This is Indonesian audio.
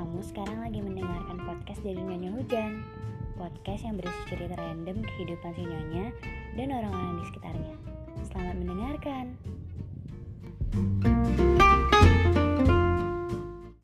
Kamu sekarang lagi mendengarkan podcast dari Nyonya Hujan. Podcast yang berisi cerita random kehidupan si Nyonya dan orang-orang di sekitarnya. Selamat mendengarkan.